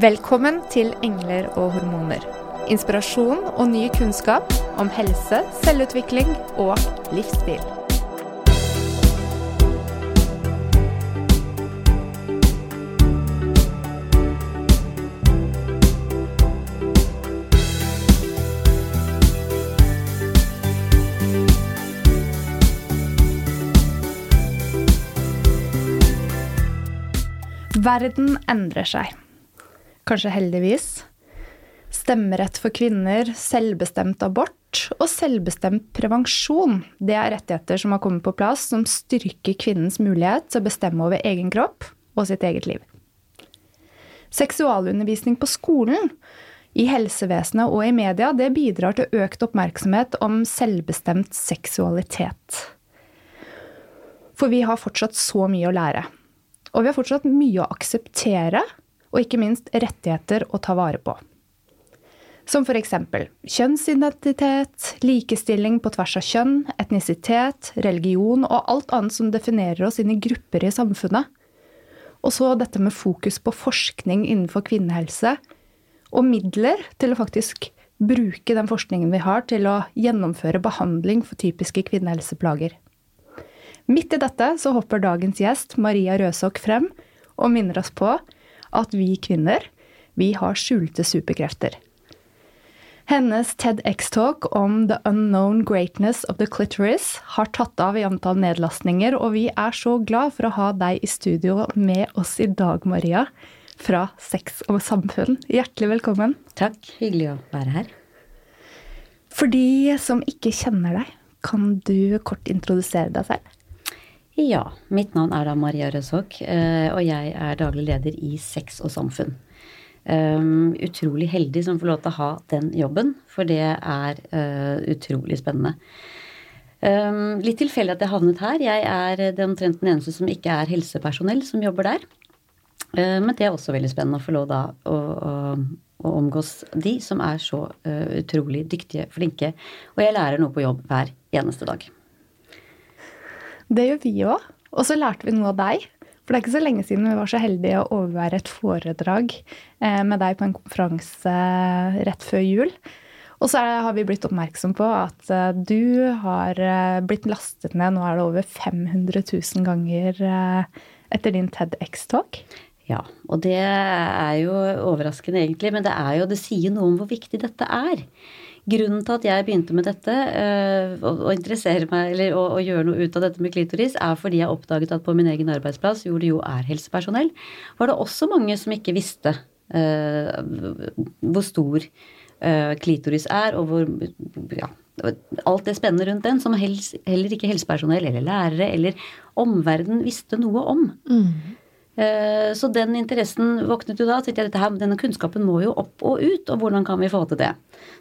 Velkommen til Engler og hormoner. Inspirasjon og ny kunnskap om helse, selvutvikling og livsstil. Verden endrer seg kanskje heldigvis. Stemmerett for kvinner, selvbestemt abort og selvbestemt prevensjon. Det er rettigheter som har kommet på plass, som styrker kvinnens mulighet til å bestemme over egen kropp og sitt eget liv. Seksualundervisning på skolen, i helsevesenet og i media det bidrar til økt oppmerksomhet om selvbestemt seksualitet. For vi har fortsatt så mye å lære. Og vi har fortsatt mye å akseptere og ikke minst rettigheter å ta vare på. Som eksempel kjønnsidentitet, likestilling på tvers av kjønn, etnisitet, religion og alt annet som definerer oss inn i grupper i samfunnet. Og så dette med fokus på forskning innenfor kvinnehelse, og midler til å faktisk bruke den forskningen vi har til å gjennomføre behandling for typiske kvinnehelseplager. Midt i dette så hopper dagens gjest, Maria Røsok, frem og minner oss på at vi kvinner, vi har skjulte superkrefter. Hennes TEDX-talk om The Unknown Greatness of the Clitoris har tatt av i antall nedlastninger, og vi er så glad for å ha deg i studio med oss i dag, Maria, fra Sex og samfunn. Hjertelig velkommen. Takk. Hyggelig å være her. For de som ikke kjenner deg, kan du kort introdusere deg selv? Ja, mitt navn er da Maria Røsåk, eh, og jeg er daglig leder i Sex og samfunn. Um, utrolig heldig som får lov til å ha den jobben, for det er uh, utrolig spennende. Litt tilfeldig at jeg havnet her. Jeg er den omtrent den eneste som ikke er helsepersonell som jobber der. Men det er også veldig spennende å få lov da å, å, å omgås de som er så utrolig dyktige, flinke. Og jeg lærer noe på jobb hver eneste dag. Det gjør vi òg. Og så lærte vi noe av deg. For det er ikke så lenge siden vi var så heldige å overvære et foredrag eh, med deg på en konferanse rett før jul. Og så har vi blitt oppmerksom på at eh, du har eh, blitt lastet ned nå er det over 500 000 ganger etter din TEDX-talk. Ja, og det er jo overraskende egentlig, men det, er jo, det sier noe om hvor viktig dette er. Grunnen til at jeg begynte med dette, og, og interessere meg, eller å, å, gjøre noe ut av dette med klitoris, er fordi jeg oppdaget at på min egen arbeidsplass, hvor det jo er helsepersonell, var det også mange som ikke visste uh, hvor stor uh, klitoris er, og hvor ja, alt det spennende rundt den, som heller ikke helsepersonell eller lærere eller omverden visste noe om. Mm. Eh, så den interessen våknet jo da. Så jeg, dette her, Denne kunnskapen må jo opp og ut, og hvordan kan vi få til det?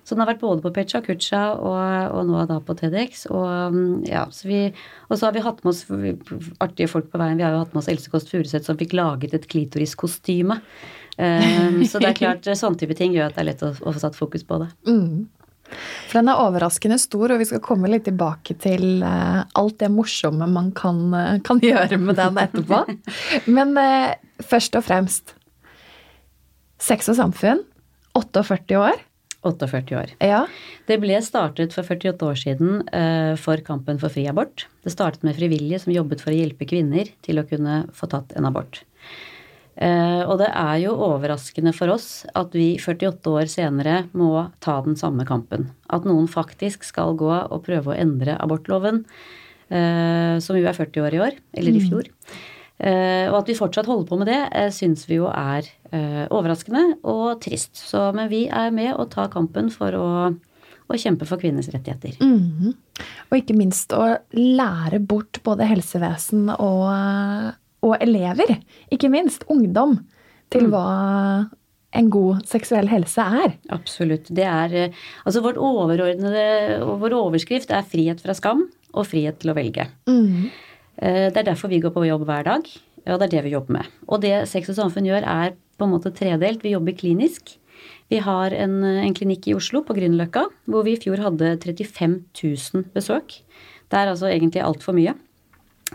Så den har vært både på Pecha Kucha og, og nå da på TEDx. Og, mm, ja, så vi, og så har vi hatt med oss artige folk på veien. Vi har jo hatt med oss Else Kåss Furuseth som fikk laget et klitoriskostyme. Um, så det er klart, sånne type ting gjør at det er lett å, å få satt fokus på det. Mm. For den er overraskende stor, og vi skal komme litt tilbake til uh, alt det morsomme man kan, uh, kan, gjøre med den etterpå. Men uh, først og fremst Sex og samfunn. 48 år. 48 år. Ja. Det ble startet for 48 år siden for kampen for fri abort. Det startet med frivillige som jobbet for å hjelpe kvinner til å kunne få tatt en abort. Eh, og det er jo overraskende for oss at vi 48 år senere må ta den samme kampen. At noen faktisk skal gå og prøve å endre abortloven, eh, som jo er 40 år i år, eller i mm. fjor. Mm. Og at vi fortsatt holder på med det, syns vi jo er overraskende og trist. Så, men vi er med og tar kampen for å, å kjempe for kvinners rettigheter. Mm. Og ikke minst å lære bort både helsevesen og og elever, ikke minst ungdom, til mm. hva en god seksuell helse er. Absolutt. Det er eh, Altså vårt overordnede Vår overskrift er frihet fra skam og frihet til å velge. Mm. Eh, det er derfor vi går på jobb hver dag, og det er det vi jobber med. Og det Sex og samfunn gjør, er på en måte tredelt. Vi jobber klinisk. Vi har en, en klinikk i Oslo, på Grünerløkka, hvor vi i fjor hadde 35 000 besøk. Det er altså egentlig altfor mye.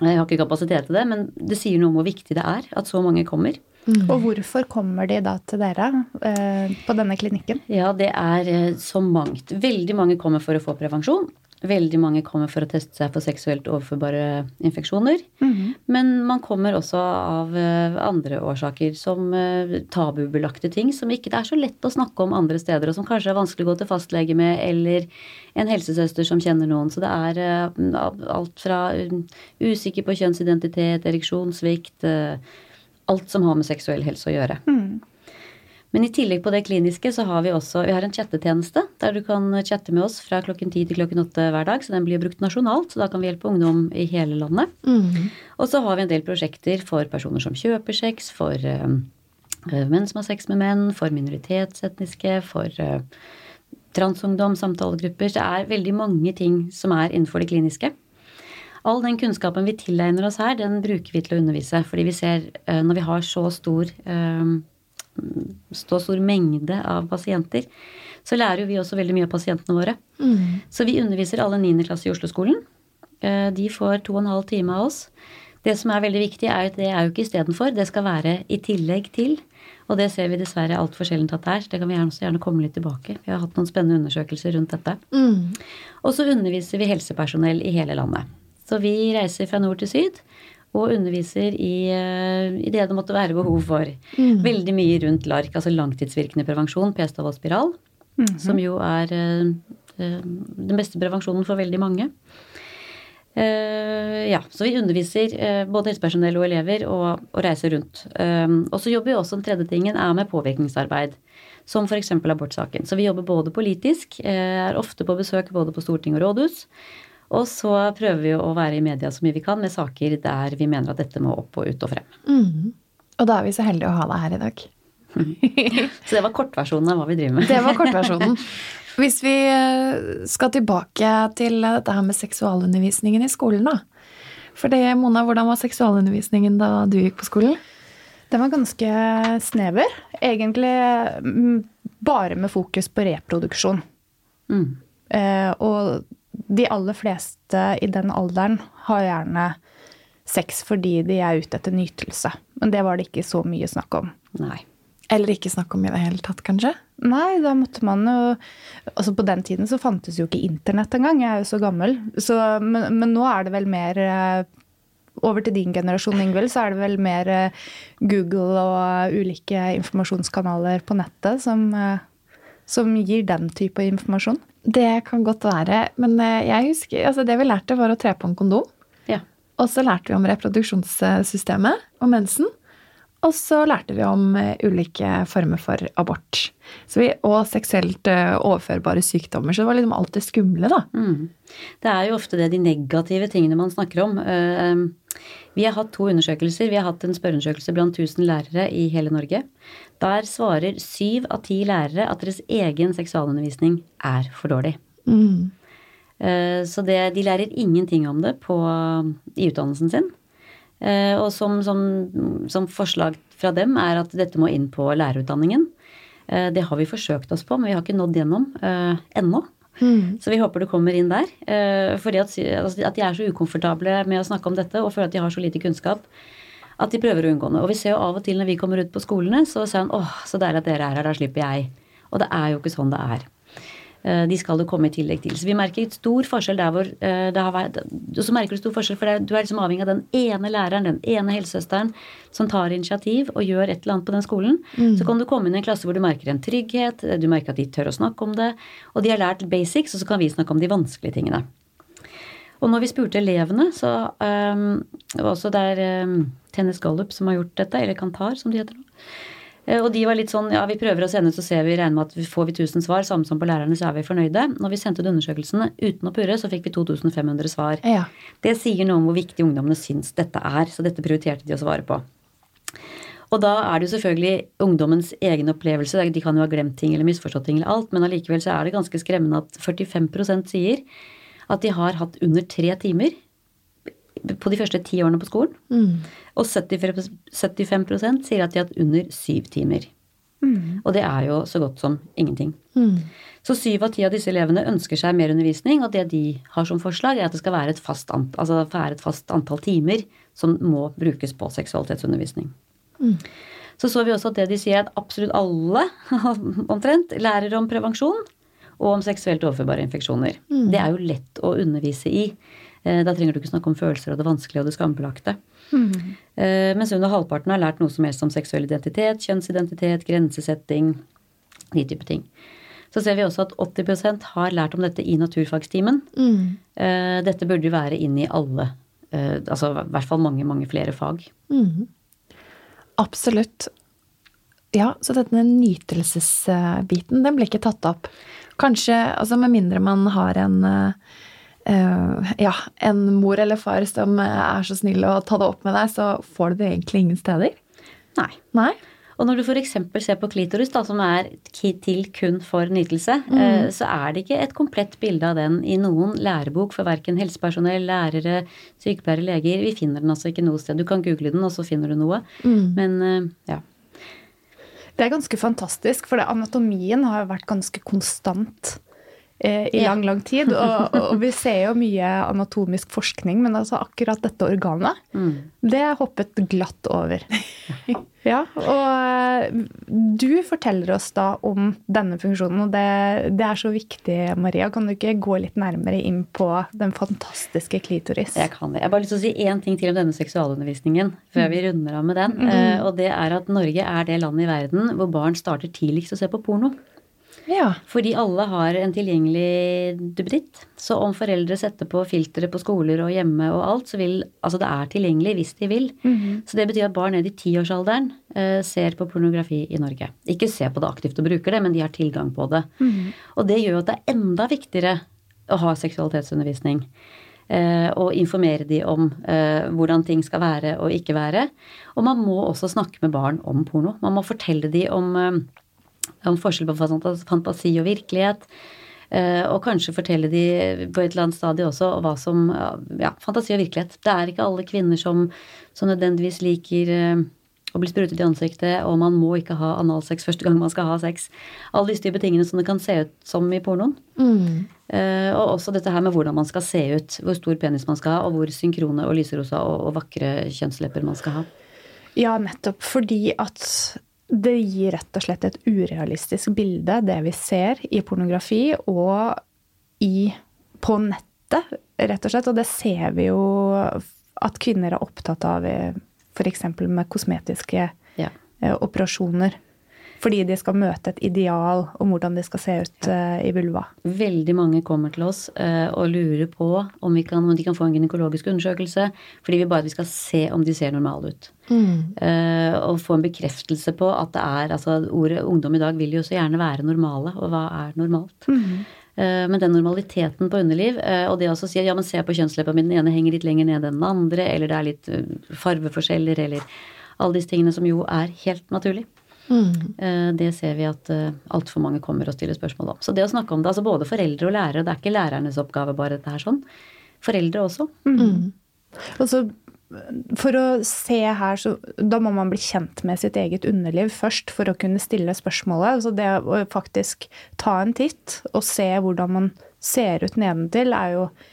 Jeg har ikke kapasitet til det, men det sier noe om hvor viktig det er at så mange kommer. Mm. Og hvorfor kommer de da til dere eh, på denne klinikken? Ja, det er eh, så mangt. Veldig mange kommer for å få prevensjon. Veldig mange kommer for å teste seg for seksuelt overførbare infeksjoner. Mm -hmm. Men man kommer også av eh, andre årsaker, som eh, tabubelagte ting som ikke det er så lett å snakke om andre steder, og som kanskje er vanskelig å gå til fastlege med, eller en helsesøster som kjenner noen. Så det er eh, alt fra usikker på kjønnsidentitet, ereksjonssvikt Alt som har med seksuell helse å gjøre. Mm. Men i tillegg på det kliniske så har vi også vi har en chattetjeneste der du kan chatte med oss fra klokken ti til klokken åtte hver dag. Så den blir brukt nasjonalt, så da kan vi hjelpe ungdom i hele landet. Mm. Og så har vi en del prosjekter for personer som kjøper sex, for uh, menn som har sex med menn, for minoritetsetniske, for uh, transungdom, samtalegrupper. Så det er veldig mange ting som er innenfor det kliniske. All den kunnskapen vi tilegner oss her, den bruker vi til å undervise. Fordi vi ser, når vi har så stor så stor mengde av pasienter, så lærer jo vi også veldig mye av pasientene våre. Mm. Så vi underviser alle 9. klasse i Oslo-skolen. Eh, de får to og en halv time av oss. Det som er veldig viktig, er at det er jo ikke istedenfor. Det skal være i tillegg til. Og det ser vi dessverre altfor sjelden at det er. Det kan vi gjerne, gjerne komme litt tilbake. Vi har hatt noen spennende undersøkelser rundt dette. Mm. Og så underviser vi helsepersonell i hele landet. Så vi reiser fra nord til syd og underviser i, eh, i, det det måtte være behov for. Mm. Veldig mye rundt LARK, altså langtidsvirkende prevensjon, p-stav og spiral, mm -hmm. som jo er uh, den beste prevensjonen for veldig mange. Uh, ja, så vi underviser uh, både helsepersonell og elever og, og reiser rundt. og så jobber vi også, den tredje tingen er med påvirkningsarbeid. Som f.eks. abortsaken. Så vi jobber både politisk, er ofte på besøk både på storting og rådhus. Og så prøver vi å være i media så mye vi kan med saker der vi mener at dette må opp og ut og frem. Mm. Og da er vi så heldige å ha deg her i dag. så det var kortversjonen av hva vi driver med. det var kortversjonen. Hvis vi eh, skal tilbake til dette her med seksualundervisningen i skolen, da. For det, Mona, hvordan var seksualundervisningen da du gikk på skolen? Den var ganske snever. Egentlig mm, bare med fokus på reproduksjon. Mm. Eh, og de aller fleste i den alderen har gjerne sex fordi de er ute etter nytelse. Men det var det ikke så mye snakk om. Nei. Eller ikke snakk om i det hele tatt, kanskje? Nei, da måtte man jo Altså på den tiden så fantes jo ikke internett engang. Jeg er jo så gammel. Så, men, men, nå er det vel mer eh, Over til din generasjon, Ingvild, så er det vel mer eh, Google og ulike informasjonskanaler på nettet som, eh, som gir den type informasjon. Det kan godt være. Men jeg husker, altså det vi lærte, var å tre på en kondom. Ja. Og så lærte vi om reproduksjonssystemet og mensen. Og så lærte vi om eh, ulike former for abort. Vi, og seksuelt eh, overførbare sykdommer. Så det var liksom alt det skumle, da. Mm. Det er jo ofte det de negative tingene man snakker om. Eh, vi har hatt to undersøkelser. Vi har hatt en spørreundersøkelse blant 1000 lærere i hele Norge. Der svarer syv av ti lærere at deres egen seksualundervisning er for dårlig. Mm. Så det, de lærer ingenting om det på, i utdannelsen sin. Eh, og som, som, som, forslag fra dem er at dette må inn på lærerutdanningen. Eh, det har vi forsøkt oss på, men vi har ikke nådd gjennom uh, ennå. Mm. Så vi håper det kommer inn der. Fordi at, altså, at, de er så ukomfortable med å snakke om dette og føler at de har så lite kunnskap at de prøver å unngå det. Og vi ser jo av og til når vi kommer ut på skolene, så sier han åh, så deilig at dere er her, da slipper jeg. Og det er jo ikke sånn det er. Eh, de skal du komme i tillegg til. Så vi merker stor forskjell der hvor eh, det har vært Og så merker du stor forskjell, for du er liksom avhengig av den ene læreren, den ene helsesøsteren, som tar initiativ og gjør et eller annet på den skolen. Mm. Så kan du komme inn i en klasse hvor du merker en trygghet, du merker at de tør å snakke om det, og de har lært basics, og så kan vi snakke om de vanskelige tingene. Og når vi spurte elevene, så um, det var også der um, Tennis Gallup som har gjort dette, eller Kantar som de heter nå. Eh, og de var litt sånn ja, vi prøver å sende ut, så ser vi regner med at får vi 1000 svar, samme som på lærerne, så er vi fornøyde. Når vi sendte ut undersøkelsene uten å purre, så fikk vi 2500 svar. Ja. Det sier noe om hvor viktig ungdommene syns dette er, så dette prioriterte de å svare på. Og da er det jo selvfølgelig ungdommens egen opplevelse. De kan jo ha glemt ting eller misforstått ting eller alt, men allikevel så er det ganske skremmende at 45% sier at de har hatt under tre timer på de første ti årene på skolen. Mm. Og 75, 75 sier at de har hatt under syv timer. Mm. Og det er jo så godt som ingenting. Mm. Så syv av ti av disse elevene ønsker seg mer undervisning, og det de har som forslag, er at det skal være et fast, antall, altså være et fast antall timer som må brukes på seksualitetsundervisning. Mm. Så så vi også at det de sier, er at absolutt alle omtrent lærer om prevensjon og om seksuelt overførbare infeksjoner. Mm. Det er jo lett å undervise i. Eh, da trenger du ikke snakke om følelser og det vanskelige og det skambelagte. Mm. Mens under halvparten har lært noe som helst om seksuell identitet, kjønnsidentitet, grensesetting, de type ting. Så ser vi også at 80% har lært om dette i naturfagstimen. Mm. Eh, dette burde jo være inn i alle, altså i hvert fall mange, mange flere fag. Mm. Absolutt. Ja, så denne nytelsesbiten, den blir ikke tatt opp. Kanskje, altså med mindre man har en uh, ja, en mor eller far som er så snill å ta det opp med deg, så får du det egentlig ingen steder? Nei. Nei? Og når du f.eks. ser på klitoris, da, som er til kun for nytelse, mm. uh, så er det ikke et komplett bilde av den i noen lærebok for verken helsepersonell, lærere, sykepleiere, leger. Vi finner den altså ikke noe sted. Du kan google den, og så finner du noe. Mm. Men uh, ja. Det er ganske fantastisk, for anatomien har vært ganske konstant Eh, i lang, lang tid. Og, og, vi ser jo mye anatomisk forskning, men altså akkurat dette organet, mm. det hoppet glatt over. ja, og eh, du forteller oss da om denne funksjonen, og det, det, er så viktig, Maria. Kan du ikke gå litt nærmere inn på den fantastiske klitoris? Jeg kan det. Jeg har bare lyst til å si én ting til om denne seksualundervisningen før vi runder av med den. Mm. Og det er at Norge er det landet i verden hvor barn starter tidligst å se på porno. Ja. Fordi alle har en tilgjengelig duppeditt. Så om foreldre setter på filtre på skoler og hjemme og alt, så vil Altså det er tilgjengelig hvis de vil. Mm -hmm. Så det betyr at barn ned i tiårsalderen eh, ser på pornografi i Norge. Ikke ser på det aktivt og bruker det, men de har tilgang på det. Mm -hmm. Og det gjør at det er enda viktigere å ha seksualitetsundervisning. Eh, og informere de om eh, hvordan ting skal være og ikke være. Og man må også snakke med barn om porno. Man må fortelle de om eh, om forskjell på fantasi og virkelighet. Eh, og kanskje fortelle de på et eller annet stadie også hva som Ja, fantasi og virkelighet. Det er ikke alle kvinner som, som nødvendigvis liker å bli sprutet i ansiktet, og man må ikke ha analsex første gang man skal ha sex. Alle disse type tingene som det kan se ut som i pornoen. Mm. Eh, og også dette her med hvordan man skal se ut. Hvor stor penis man skal ha, og hvor synkrone og lyserosa og, og vakre kjønnslepper man skal ha. Ja, nettopp fordi at det gir rett og slett et urealistisk bilde, det vi ser i pornografi og i, på nettet, rett og slett. Og det ser vi jo at kvinner er opptatt av f.eks. med kosmetiske Ja. eh, operasjoner. Fordi de skal møte et ideal om hvordan de skal se ut eh, i vulva. Veldig mange kommer til oss eh, og lurer på om, vi kan, om de kan få en gynekologisk undersøkelse, fordi vi bare vi skal se om de ser normale ut. Mm. Eh, og få en bekreftelse på at det er altså Ordet ungdom i dag vil jo så gjerne være normale, og hva er normalt? Mm. Men den normaliteten på underliv, og det også å si ja, men se på kjønnsleppa mi, den ene henger litt lenger ned enn den andre, eller det er litt farveforskjeller, eller alle disse tingene som jo er helt naturlig. Mm. Eh, Det ser vi at altfor mange kommer og stiller spørsmål om. Så det å snakke om det, altså både foreldre og lærere, det er ikke lærernes oppgave bare dette her sånn. Foreldre også. Mm. Og så for å se her, så da må man bli kjent med sitt eget underliv først for å kunne stille spørsmålet. Altså det å faktisk ta en titt og se hvordan man ser ut nedentil, er jo eh,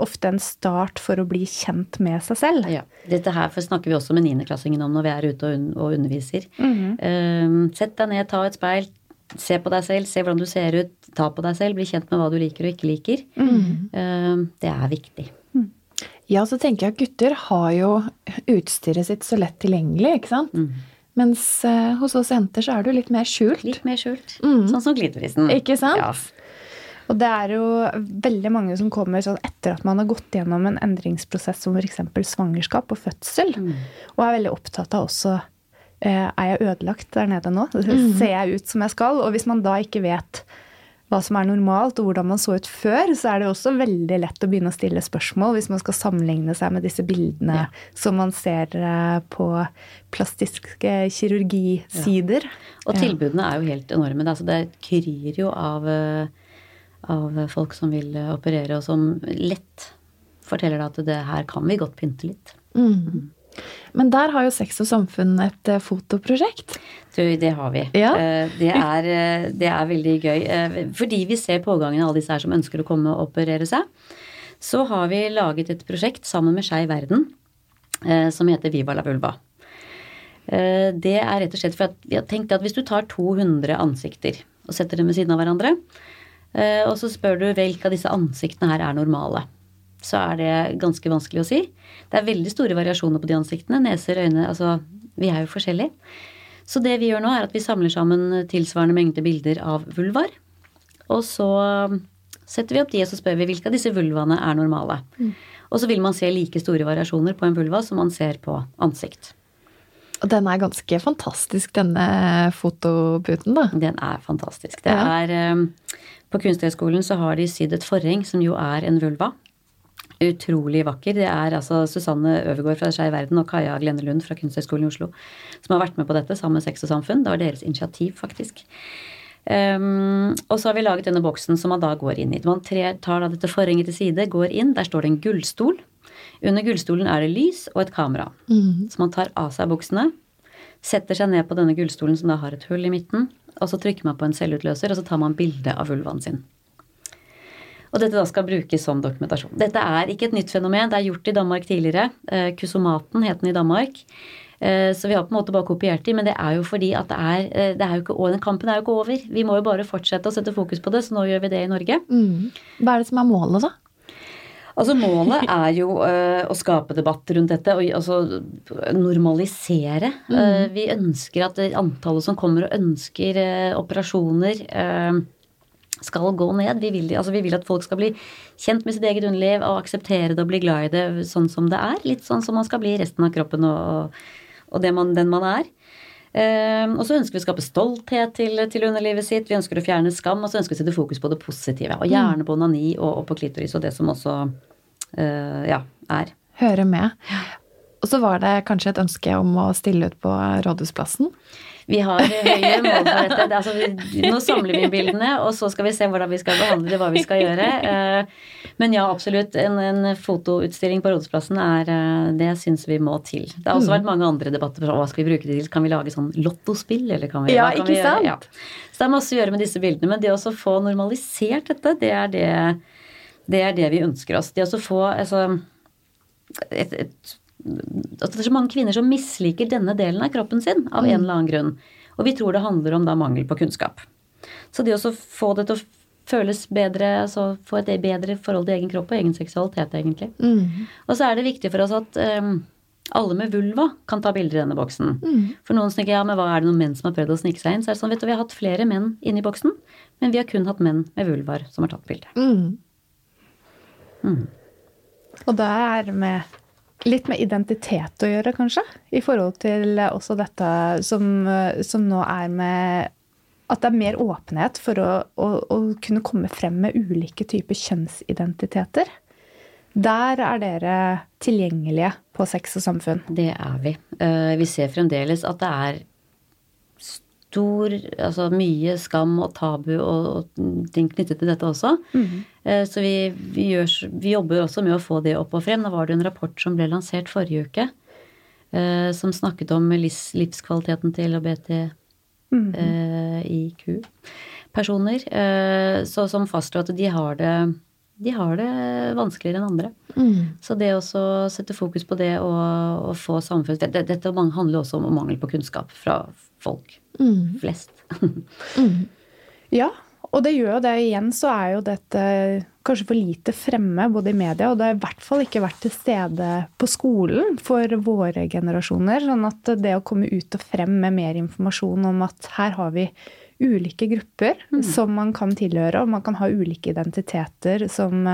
ofte en start for å bli kjent med seg selv. Ja. Dette her snakker vi også med niendeklassingen om når vi er ute og, un og underviser. Eh, sett deg ned, ta et speil, se på deg selv, se hvordan du ser ut, ta på deg selv, bli kjent med hva du liker og ikke liker. Mm. det er viktig. Ja, så tenker jeg at gutter har jo utstyret sitt så lett tilgjengelig, ikke sant? Mens eh, hos oss jenter så er det jo litt mer skjult. Litt mer skjult. Sånn som klitorisen. Ikke sant? Ja. Og det er jo veldig mange som kommer sånn etter at man har gått gjennom en endringsprosess som f.eks. svangerskap og fødsel, og er veldig opptatt av også eh, Er jeg ødelagt der nede nå? Ser jeg ut som jeg skal? Og hvis man da ikke vet hva som er normalt, og hvordan man så ut før, så er det også veldig lett å begynne å stille spørsmål hvis man skal sammenligne seg med disse bildene Ja. som man ser eh, på plastiske kirurgisider. Og tilbudene er jo helt enorme. Det, altså, det kryr jo av, eh, av folk som vil operere, og som lett forteller deg at det her kan vi godt pynte litt. Mm. Men der har jo Sex og Samfunn et eh, fotoprosjekt. Du, det har vi. Ja. Eh, Det, er, eh, det er veldig gøy. Fordi vi ser pågangen av alle disse her som ønsker å komme og operere seg, så har vi laget et prosjekt sammen med Skeiv Verden som heter Viva la vulva. Det er rett og slett for at vi har tenkt at hvis du tar 200 ansikter og setter dem ved siden av hverandre, og så spør du hvilke av disse ansiktene her er normale, så er det ganske vanskelig å si. Det er veldig store variasjoner på de ansiktene. Neser, øyne Altså, vi er jo forskjellige. Så det vi gjør nå, er at vi samler sammen tilsvarende mengde bilder av vulvar. Og så setter vi opp de, og så spør vi hvilke av disse vulvaene er normale. Og så vil man se like store variasjoner på en vulva som man ser på ansikt. Og den er ganske fantastisk, denne fotoputen, da. Den er fantastisk. Det Ja. er, eh, på Kunsthøgskolen så har de sydd et forheng som jo er en vulva. Utrolig vakker. Det er altså Susanne Øvergaard fra Skeiv Verden og Kaja Glenne Lund fra Kunsthøgskolen i Oslo som har vært med på dette sammen med Sex og Samfunn. Det var deres initiativ, faktisk. Um, og så har vi laget denne boksen som man da går inn i. Man tar da dette forhenget til side, går inn. Der står det en gullstol. Under gullstolen er det lys og et kamera. Så man tar av seg buksene, setter seg ned på denne gullstolen som da har et hull i midten, og så trykker man på en selvutløser, og så tar man bilde av vulvaen sin. Og dette da skal brukes som dokumentasjon. Dette er ikke et nytt fenomen. Det er gjort i Danmark tidligere. Eh, Kusomaten het den i Danmark. Eh, Så vi har på en måte bare kopiert de, men det er jo fordi at det er, eh, det er jo ikke, den kampen er jo ikke over. Vi må jo bare fortsette å sette fokus på det, så nå gjør vi det i Norge. Mm. Hva er det som er målet, da? Altså Målet er jo uh, å skape debatt rundt dette og altså, normalisere. Eh, vi ønsker at antallet som kommer og ønsker uh, operasjoner, skal gå ned. Vi vil, altså, vi vil at folk skal bli kjent med sitt eget underliv og akseptere det og bli glad i det sånn som det er. Litt sånn som man skal bli i resten av kroppen og, og det man, den man er. Eh, og så ønsker vi å skape stolthet til, til underlivet sitt. Vi ønsker å fjerne skam, og så ønsker vi å sette fokus på det positive. Og gjerne på onani og, og på klitoris og det som også eh, ja, er. Høre med. Og så var det kanskje et ønske om å stille ut på Rådhusplassen? Vi har høye mål for dette. Det, altså, vi, nå samler vi bildene, og så skal vi se hvordan vi skal behandle det, hva vi skal gjøre. Eh, men ja, absolutt. En, en fotoutstilling på Rådhusplassen er eh, Det syns vi må til. Det har også mm. vært mange andre debatter. Hva skal vi bruke det til? Kan vi lage sånn lottospill, eller kan vi Ja, kan ikke vi sant? Ja. Så det er masse å gjøre med disse bildene. Men det å få normalisert dette, det er det, det er det vi ønsker oss. Det å få altså, et, et at det er så mange kvinner som misliker denne delen av kroppen sin av en mm. eller annen grunn. Og vi tror det handler om da mangel på kunnskap. Så det å få det til å føles bedre, altså få et bedre forhold til egen kropp og egen seksualitet, egentlig. Mm. Og så er det viktig for oss at um, alle med vulva kan ta bilder i denne boksen. Mm. For noen tenker ja, men hva er det noen menn som har prøvd å snike seg inn? Så er det sånn, vet du, Vi har hatt flere menn inne i boksen, men vi har kun hatt menn med vulvar som har tatt bilde. Mm. mm. Og det er med litt med identitet å gjøre, kanskje? I forhold til også dette som, som nå er med At det er mer åpenhet for å, å, å, kunne komme frem med ulike typer kjønnsidentiteter. Der er dere tilgjengelige på Sex og samfunn? Det er vi. Eh, vi ser fremdeles at det er stor Altså mye skam og tabu og, og ting knyttet til dette også. Mm. Så vi, vi, gjør, vi, jobber også med å få det opp og frem. Nå var det en rapport som ble lansert forrige uke, eh, som snakket om livskvaliteten til LHBTIQ. Mm. Personer. Så som fastslo at de har det de har det vanskeligere enn andre. Mm. Så det å sette fokus på det og, og få samfunns... Dette handler også om mangel på kunnskap fra folk mm. flest. mm. Ja, og det gjør jo det. Igjen så er jo dette kanskje for lite fremme både i media, og det har i hvert fall ikke vært til stede på skolen for våre generasjoner. Sånn at det å komme ut og frem med mer informasjon om at her har vi ulike grupper mm. som man kan tilhøre, og man kan ha ulike identiteter som,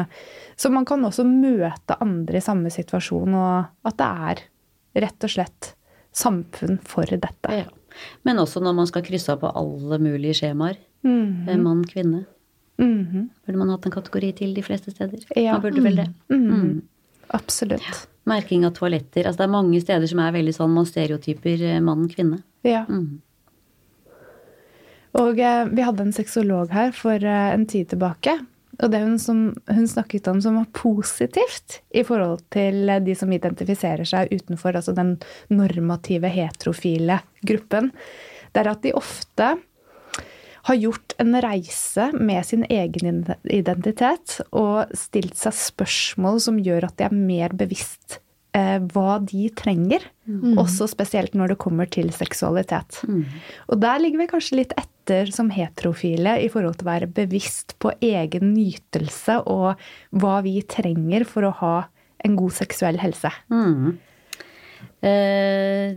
som man kan også møte andre i samme situasjon, og at det er rett og slett samfunn for dette. Ja. Men også når man skal krysse av på alle mulige skjemaer. Mm -hmm. Mann, kvinne. Mm -hmm. Burde man hatt en kategori til de fleste steder? Ja. Man burde vel det. Mm. mm. Absolutt. Ja. Merking av toaletter. Altså det er mange steder som er veldig sånn man stereotyper eh, mann-kvinne. Ja. Mm. Og eh, vi hadde en sexolog her for eh, en tid tilbake og det hun, som, hun, snakket om som var positivt i forhold til de som identifiserer seg utenfor altså den normative heterofile gruppen, det er at de ofte har gjort en reise med sin egen identitet og stilt seg spørsmål som gjør at de er mer bevisst eh, hva de trenger. Mm. Også spesielt når det kommer til seksualitet. Mm. Og der ligger vi kanskje litt etter som heterofile i forhold til å være bevisst på egen nytelse og hva vi trenger for å ha en god seksuell helse. Mm. Eh,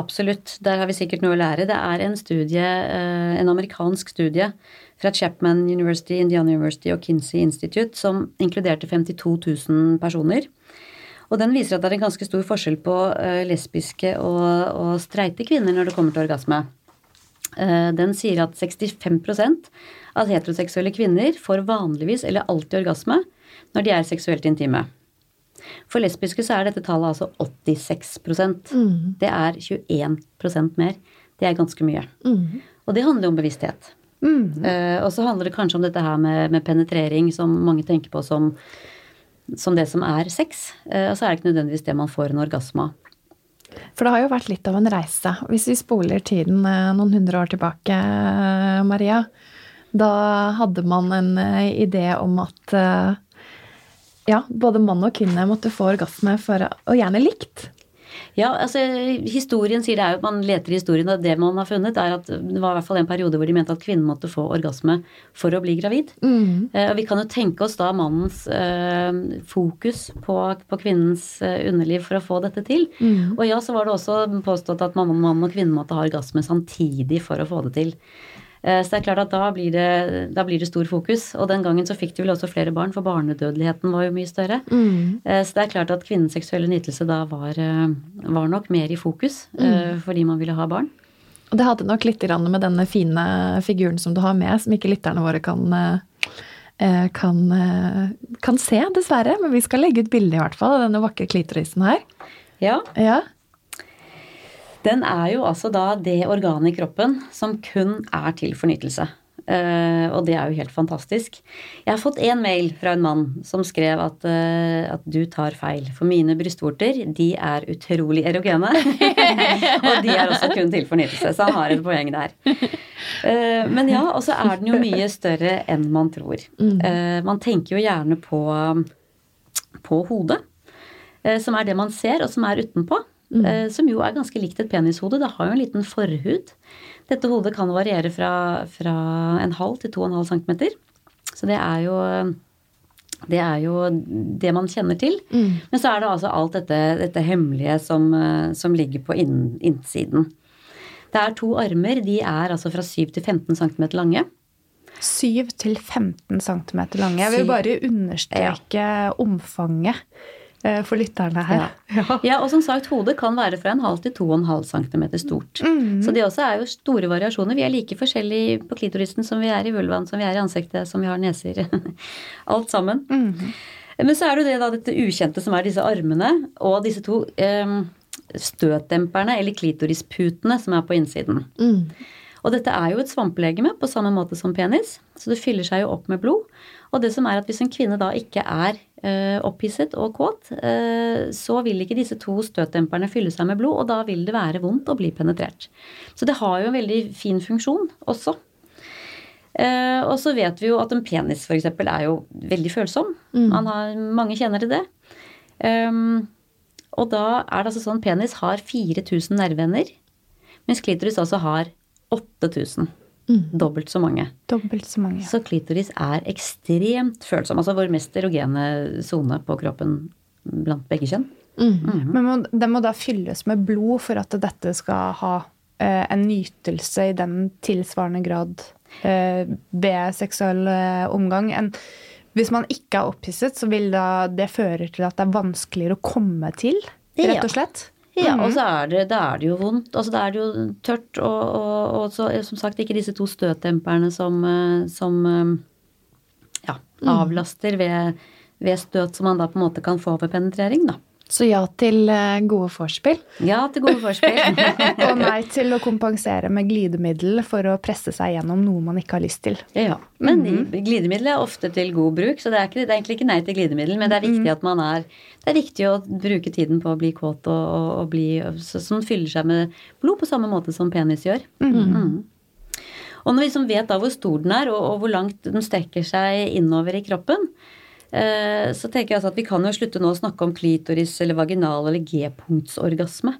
absolutt. Der har vi sikkert noe å lære. Det er en studie, eh, en amerikansk studie fra Chapman University, Indiana University og Kinsey Institute som inkluderte 52 000 personer. Og den viser at det er en ganske stor forskjell på eh, lesbiske og, og streite kvinner når det kommer til orgasme. Eh, den sier at 65% av heteroseksuelle kvinner får vanligvis eller alltid orgasme når de er seksuelt intime. For lesbiske så er dette tallet altså 86 mm. Det er 21% mer. Det er ganske mye. Mm. Og det handler jo om bevissthet. Mm. Uh, og så handler det kanskje om dette her med, med penetrering, som mange tenker på som, som det som er sex. Uh, og så er det ikke nødvendigvis det man får en orgasme av. For det har jo vært litt av en reise. Hvis vi spoler tiden eh, noen hundre år tilbake, Maria, da hadde man en idé om at ja, både mann og kvinne måtte få orgasme for, og gjerne likt. Ja, altså historien sier det er jo at man leter i historien, og det man har funnet, er at det var i hvert fall en periode hvor de mente at kvinnen måtte få orgasme for å bli gravid. Mm. Eh, og vi kan jo tenke oss da mannens eh, fokus på, på, kvinnens eh, underliv for å få dette til. Mm. Og ja, så var det også påstått at mann, mann og kvinne måtte ha orgasme samtidig for å få det til. Eh, så det er klart at da blir det, da blir det, stor fokus. Og den gangen så fikk de vel også flere barn, for barnedødeligheten var jo mye større. Mm. Eh, så det er klart at kvinnens seksuelle nytelse da var, eh, var nok mer i fokus mm. fordi man ville ha barn. Og det hadde nok litt med denne fine figuren som du har med, som ikke lytterne våre kan, kan, kan se, dessverre. Men vi skal legge ut bilde i hvert fall av denne vakre klitorisen her. Ja. ja. Den er jo altså da det organet i kroppen som kun er til fornytelse. Uh, og det er jo helt fantastisk. Jeg har fått én mail fra en mann som skrev at, uh, at du tar feil. For mine brystvorter, de er utrolig erogene. og de er også kun til fornyelse. Så han har et poeng der. Uh, men ja, og så er den jo mye større enn man tror. man tenker jo gjerne på, på hodet, som er det man ser, og som er utenpå. Mm. Som jo er ganske likt et penishode. Det har jo en liten forhud. Dette hodet kan variere fra, fra en halv til to og en halv centimeter. Så det er jo det er jo det man kjenner til. Mm. Men så er det altså alt dette, dette hemmelige som, som, ligger på inn, innsiden. Det er to armer. De er altså fra 7 til 15 cm lange. 7 til 15 cm lange. Jeg vil bare understreke ja. omfanget. Eh, for lytterne her. Ja. ja. og som sagt, hodet kan være fra en halv til to og en halv centimeter stort. Mm. Så det også er jo store variasjoner. Vi er like forskjellige på klitorisen som vi er i vulvaen, som vi er i ansiktet, som vi har neser. Alt sammen. Mm. Men så er det jo det da dette ukjente som er disse armene, og disse to eh, støtdemperne, eller klitorisputene, som er på innsiden. Mm. Og dette er jo et svampelegeme på samme måte som penis, så det fyller seg jo opp med blod. Og det som er at hvis en kvinne da ikke er eh, opphisset og kåt, eh, så vil ikke disse to støtdemperne fylle seg med blod, og da vil det være vondt å bli penetrert. Så det har jo en veldig fin funksjon også. Eh, og så vet vi jo at en penis f.eks. er jo veldig følsom. Mm. Har, mange kjenner til det. Um, og da er det altså sånn penis har 4000 nerveender, mens klitoris altså har 8000. Mm. Dobbelt så mange. Dobbelt Så mange. ja. Så klitoris er ekstremt følsom. Altså vår mest erogene sone på kroppen blant begge kjønn. Mm. Mm. Men må, den må da fylles med blod for at dette skal ha eh, en nytelse i den tilsvarende grad eh, ved seksuell eh, omgang. En, hvis man ikke er opphisset, så vil da det føre til at det er vanskeligere å komme til, rett og slett? Ja, og så er det, da er det jo vondt. Altså da er det jo tørt, og, og, og så, som sagt ikke disse to støtdemperne som, eh, som eh, ja, mm. avlaster ved, ved støt som man da på en måte kan få ved penetrering, da. Så ja til eh, gode vorspiel? Ja til gode vorspiel. og nei til å kompensere med glidemiddel for å presse seg gjennom noe man ikke har lyst til. Ja, Men mm -hmm. glidemiddel er ofte til god bruk, så det er, ikke, det er, egentlig ikke nei til glidemiddel. Men det er viktig mhm. at man er Det er viktig å bruke tiden på å bli kåt og, og, bli Som fyller seg med blod på samme måte som penis gjør. Mm -hmm. Mm. Og når vi liksom vet da hvor stor den er, og, og hvor langt den strekker seg innover i kroppen, så tenker jeg altså at vi kan jo slutte nå å snakke om klitoris eller vaginal eller G-punktsorgasme.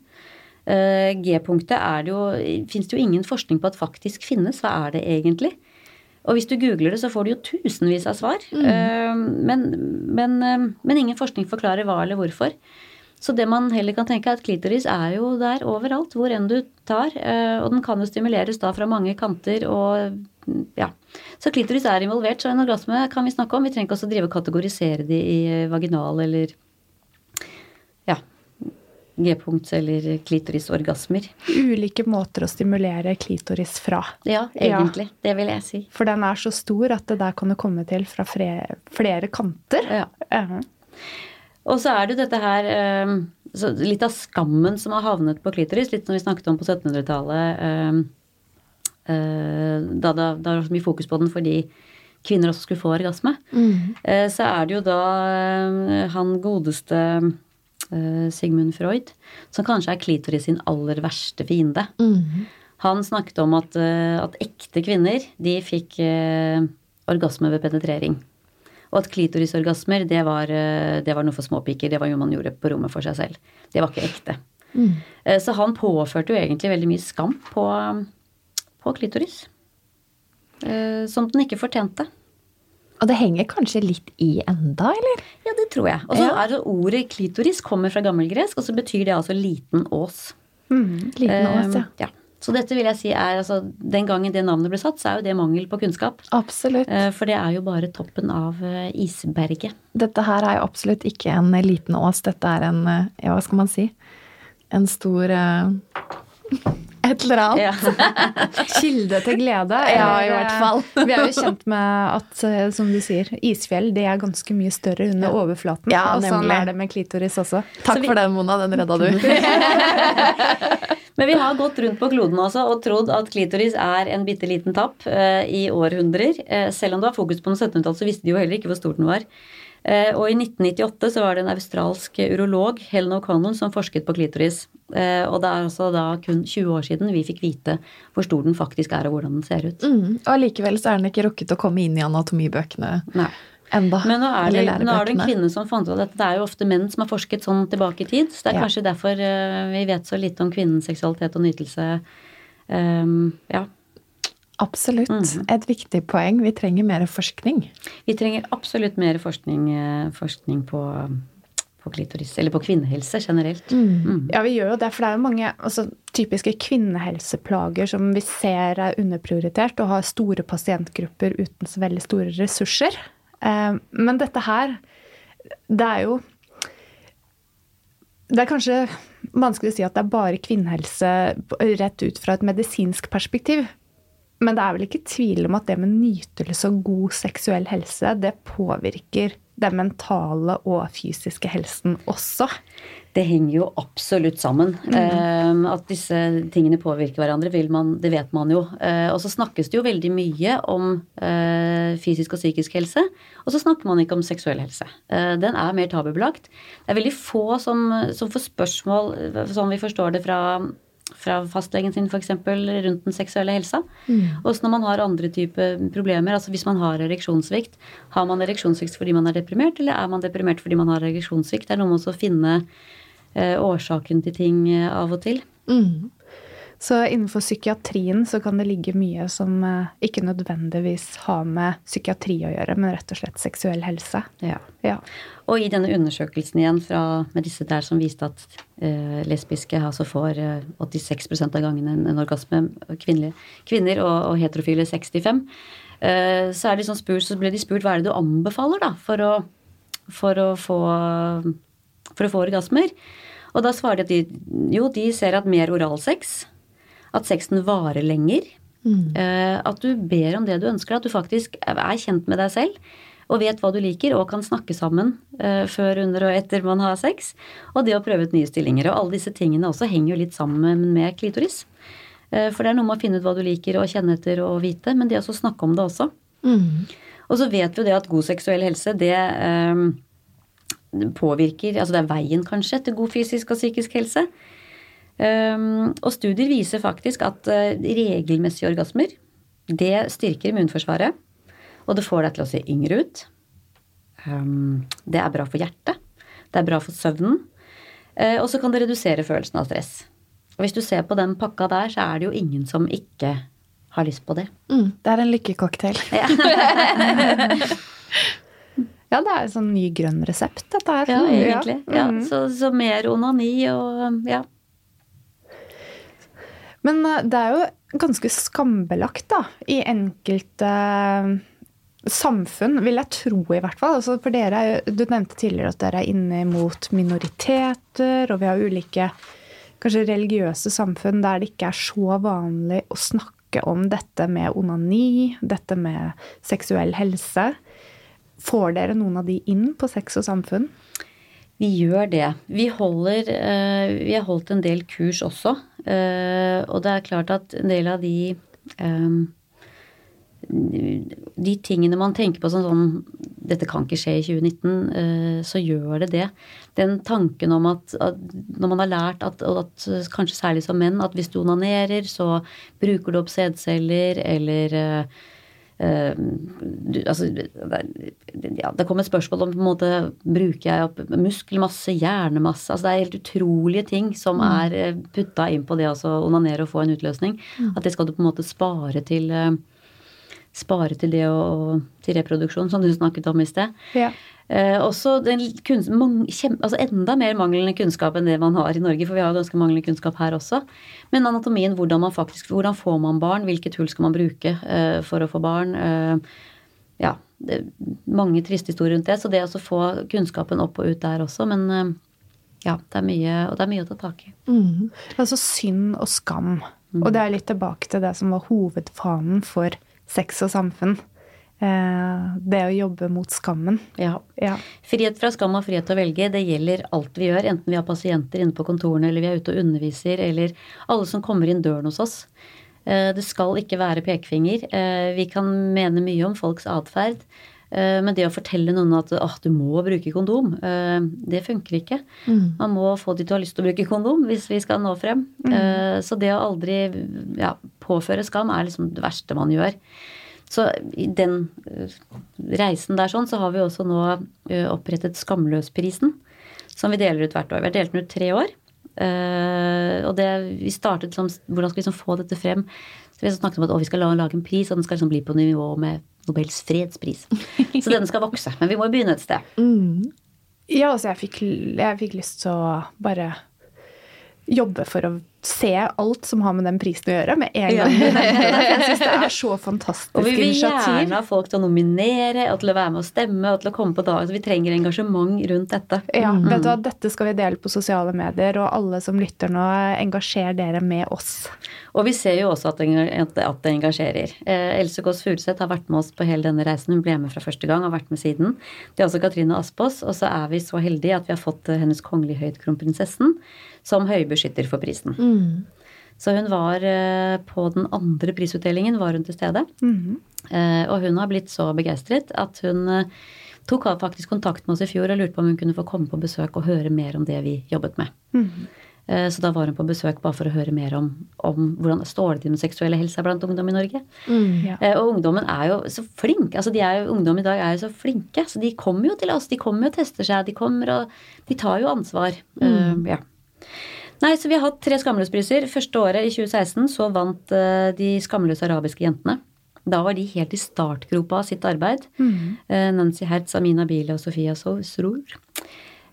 Eh, G-punktet er det jo Fins det jo ingen forskning på at faktisk finnes. Hva er det egentlig? Og hvis du googler det, så får du jo tusenvis av svar. Mm. Eh, men, men, men, ingen forskning forklarer hva eller hvorfor. Så det man heller kan tenke, er at klitoris er jo der overalt, hvor enn du tar. Og den kan jo stimuleres da fra mange kanter og ja. Så klitoris er involvert, så en orgasme kan vi snakke om. Vi trenger ikke også drive og kategorisere de i vaginal eller ja, G-punkt eller klitorisorgasmer. Ulike måter å stimulere klitoris fra. Ja, egentlig. Ja. Det vil jeg si. For den er så stor at det der kan det komme til fra flere, flere kanter. Ja. Uh -huh. Og så er det jo dette her Litt av skammen som har havnet på klitoris, litt som vi snakket om på 1700-tallet Eh, da det, var så mye fokus på den fordi kvinner også skulle få orgasme, mm. så er det jo da eh, han godeste Sigmund Freud, som kanskje er klitoris sin aller verste fiende. Mm. Han snakket om at, at, ekte kvinner, de fikk orgasme ved penetrering. Og at klitorisorgasmer, det var, det var noe for småpiker. Det var noe man gjorde på rommet for seg selv. Det var ikke ekte. Mm. Så han påførte jo egentlig veldig mye skam på, på klitoris. Eh, som den ikke fortjente. Og det henger kanskje litt i enda, eller? Ja, det tror jeg. Og så er det Ordet klitoris kommer fra gammelgresk, og så betyr det altså liten ås. Mm, liten ås, ja. ja. Så dette vil jeg si er altså Den gangen det navnet ble satt, så er jo det mangel på kunnskap. Absolutt. Eh, for det er jo bare toppen av eh, isberget. Dette her er jo absolutt ikke en liten ås. Dette er en Ja, hva skal man si? En stor et eller annet. Ja. Kilde til glede. Ja, i hvert fall. Vi er jo kjent med at, eh, som du sier, isfjell det er ganske mye større under ja. overflaten. Ja, og sånn er det med klitoris også. Takk vi... for den, Mona. Den redda du. Men vi har gått rundt på kloden også og trodd at klitoris er en bitte liten tapp eh, i århundrer. Eh, selv om det var fokus på den 1700-tallet, så visste de jo heller ikke hvor stor den var. Eh, og i 1998 så var det en australsk urolog, Helen O'Connell, som forsket på klitoris. Eh, og det er altså da kun 20 år siden vi fikk vite hvor stor den faktisk er, og hvordan den ser ut. Mm. Og allikevel så er den ikke rukket å komme inn i anatomibøkene Nei. Enda. Men nå er, det, nå er det en kvinne som fant ut av dette. Det er jo ofte menn som har forsket sånn tilbake i tid. Så det er Ja. kanskje derfor eh, vi vet så lite om kvinnens seksualitet og nytelse. Um, ja. Absolutt. Mm. Et viktig poeng. Vi trenger mer forskning. Vi trenger absolutt mer forskning, eh, forskning på, på klitoris. Eller på kvinnehelse generelt. Mm. Ja, vi gjør jo det, for det er jo mange altså, typiske kvinnehelseplager som vi ser er underprioritert og har store pasientgrupper uten så veldig store ressurser. Eh, Men dette her, det er jo Det er kanskje vanskelig å si at det er bare kvinnehelse rett ut fra et medisinsk perspektiv. Men det er vel ikke tvil om at det med nytelse og god seksuell helse, det påvirker den mentale og fysiske helsen også. Det henger jo absolutt sammen. Eh, at disse tingene påvirker hverandre, vil man, det vet man jo. Uh, og så snakkes det jo veldig mye om uh, fysisk og psykisk helse. Og så snakker man ikke om seksuell helse. Eh, den er mer tabubelagt. Det er veldig få som, som får spørsmål, sånn vi forstår det fra, fra fastlegen sin f.eks. rundt den seksuelle helsa. Også når man har andre typer problemer. altså Hvis man har ereksjonssvikt, har man ereksjonssvikt fordi man er deprimert, eller er man deprimert fordi man har ereksjonssvikt? Det er noe med å finne årsaken til ting eh, av og til. Mm. Så innenfor psykiatrien så kan det ligge mye som eh, ikke nødvendigvis har med psykiatri å gjøre, men rett og slett seksuell helse. Ja. Ja. Og i denne undersøkelsen igjen fra, med disse der som viste at eh, lesbiske altså får eh, 86 av gangene en, en orgasme, kvinner, kvinner og, og heterofile 65, eh, så, er de sånn spurt, så ble de spurt hva er det du anbefaler da, for å, for å, få, for å få orgasmer. Og da svarer de at de, jo, de ser at mer oralsex, at sexen varer lenger, mm. at du ber om det du ønsker, at du faktisk er kjent med deg selv og vet hva du liker og kan snakke sammen uh, før, under og etter man har sex. Og det å prøve ut nye stillinger. Og alle disse tingene også henger jo litt sammen med klitoris. Uh, for det er noe med å finne ut hva du liker og kjenne etter og vite, men det å snakke om det også. Mm. Og så vet vi jo det at god seksuell helse, det eh, påvirker Altså det er veien, kanskje, til god fysisk og psykisk helse. Um, og studier viser faktisk at uh, regelmessige orgasmer, det styrker immunforsvaret. Og det får deg til å se yngre ut. Um, det er bra for hjertet. Det er bra for søvnen. Uh, og så kan det redusere følelsen av stress. Og hvis du ser på den pakka der, så er det jo ingen som ikke har lyst på det. Mm. Det er en lykkecocktail. Ja, det er en sånn ny grønn resept, dette her. Ja, egentlig. Ja, Mhm. så, så mer onani og ja. Men eh, det er jo ganske skambelagt, da, i enkelte eh, samfunn, vil jeg tro i hvert fall. Altså for dere, er Du nevnte tidligere at dere er inne mot minoriteter, og vi har ulike kanskje religiøse samfunn der det ikke er så vanlig å snakke om dette med onani, dette med seksuell helse. Får dere noen av de inn på sex og samfunn? Vi gjør det. Vi, holder, eh, vi har holdt en del kurs også. eh, og det er klart at en del av de eh, De tingene man tenker på som sånn Dette kan ikke skje i 2019, eh, så gjør det det. Den tanken om at, at når man har lært at, at kanskje særlig som menn, at hvis du onanerer, så bruker du opp sædceller, eller Eh, du, altså, ja, det kom et spørsmål om på en måte, bruker jeg opp muskelmasse, hjernemasse altså Det er helt utrolige ting som er eh, putta inn på det å onanere og få en utløsning. At det skal du på en måte spare til eh, Spare til det og til reproduksjon, som du snakket om i sted. Ja. Eh, også den kunst, mang, kjem, altså enda mer manglende kunnskap enn det man har i Norge, for vi har ganske manglende kunnskap her også. Men anatomien, hvordan man faktisk, hvordan får man barn, hvilket hull skal man bruke eh, for å få barn. Eh, ja, det, mange triste historier rundt det, så det å få kunnskapen opp og ut der også, men eh, ja, det er mye, og det er mye å ta tak i. Mm. Altså synd og skam. Og det er litt tilbake til det som var hovedfanen for sex og samfunn. eh, det å jobbe mot skammen. Ja. Ja. Frihet fra skam og frihet til å velge, det gjelder alt vi gjør. Enten vi har pasienter inne på kontorene, eller vi er ute og underviser, eller alle som kommer inn døren hos oss. Eh, Det skal ikke være pekefinger. Eh, Vi kan mene mye om folks atferd. Eh, Men det å fortelle noen at åh, du må bruke kondom, eh, det funker ikke. Man må få de til å ha lyst til å bruke kondom hvis vi skal nå frem. Mm. Så det å aldri ja, påføre skam er liksom det verste man gjør. Så i den eh, reisen der sånn, så har vi også nå eh, opprettet Skamløsprisen, som vi deler ut hvert år. Vi har delt den ut tre år. Eh, og det, vi startet som Hvordan skal vi liksom få dette frem? Så vi snakket om at å, vi skal lage en pris, og den skal liksom bli på nivå med Nobels fredspris. Så den skal vokse. Men vi må jo begynne et sted. Ja, altså jeg fikk, jeg fikk lyst til å bare jobbe for å se alt som har med den prisen å gjøre, med en gang. Jeg syns det er så fantastisk Og vi vil initiativ. gjerne ha folk til å nominere, og til å være med å stemme, og til å komme på dag. Så vi trenger engasjement rundt dette. Ja, vet du hva, Dette skal vi dele på sosiale medier, og alle som lytter nå, engasjer dere med oss. Og vi ser jo også at det, engasjerer. Eh, Else Kåss Furuseth har vært med oss på hele denne reisen. Hun ble med fra første gang og har vært med siden. Det er også Katrine Aspås. Og så er vi så heldige at vi har fått Hennes Kongelige Høyhet Kronprinsessen som høybeskytter for prisen. Så hun var eh, på den andre prisutdelingen var hun til stede. Mm. Og hun har blitt så begeistret at hun eh, tok av faktisk kontakt med oss i fjor og lurte på om hun kunne få komme på besøk og høre mer om det vi jobbet med. Mm. Så da var hun på besøk bare for å høre mer om, om hvordan står det til med seksuelle helse blant ungdom i Norge. Ja. Eh, Og ungdommen er jo så flink. altså de er jo, Ungdom i dag er jo så flinke. Så de kommer jo til oss. De kommer jo og tester seg. De kommer og de tar jo ansvar. Eh, ja. Nei, så Vi har hatt tre skamløspriser. Første året, i 2016, så vant eh, de skamløse arabiske jentene. Da var de helt i startgropa av sitt arbeid. Eh, Nancy Hertz, Amina Bile og Sofia Sror.